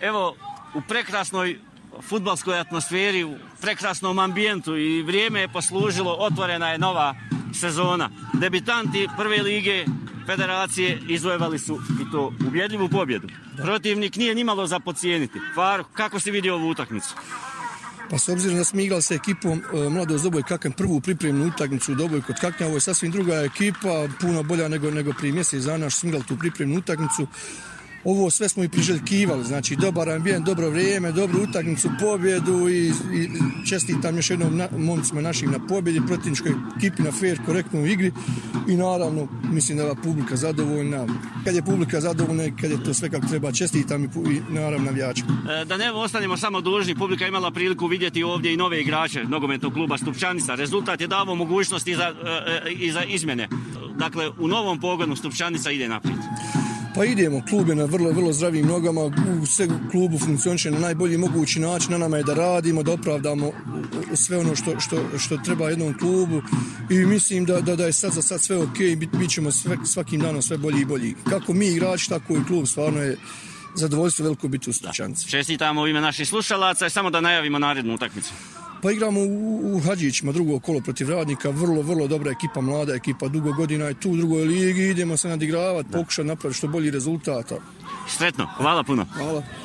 evo u prekrasnoj futbalskoj atmosferi, u prekrasnom ambijentu i vrijeme je poslužilo, otvorena je nova sezona. Debitanti prve lige federacije izvojevali su i to ubjedljivu pobjedu. Protivnik nije nimalo za pocijeniti. Faruk, kako si vidio ovu utakmicu? Pa s obzirom da smo igrali sa ekipom e, Mlado Zoboj prvu pripremnu utakmicu u Doboj kod Kaknja, ovo je sasvim druga ekipa, puno bolja nego, nego prije mjesec dana što smo igrali tu pripremnu utakmicu ovo sve smo i priželjkivali, znači dobar ambijent, dobro vrijeme, dobru utakmicu, pobjedu i, i čestitam još jednom na, momcima našim na pobjedi, protivničkoj ekipi na fair, korektnoj igri i naravno mislim da je publika zadovoljna. Kad je publika zadovoljna i kad je to sve kako treba, čestitam i, naravno navijačima. E, da ne ostanemo samo dužni, publika je imala priliku vidjeti ovdje i nove igrače nogometnog kluba Stupčanica. Rezultat je davo mogućnosti e, e, i za, izmjene. Dakle, u novom pogonu Stupčanica ide naprijed. Pa idemo, klub je na vrlo, vrlo zdravim nogama, u sve klubu funkcioniše na najbolji mogući način, na nama je da radimo, da opravdamo sve ono što, treba jednom klubu i mislim da, je sad za sad sve ok, bit, bit ćemo svakim danom sve bolji i bolji. Kako mi igrači, tako i klub, stvarno je zadovoljstvo veliko biti u Stučanci. Čestitamo u ime naših slušalaca i samo da najavimo narednu utakmicu. Pa igramo u, Hadžićima drugo kolo protiv radnika, vrlo, vrlo dobra ekipa, mlada ekipa, dugo godina je tu u drugoj ligi, idemo se nadigravati, pokušati napraviti što bolji rezultata. Sretno, hvala puno. Hvala.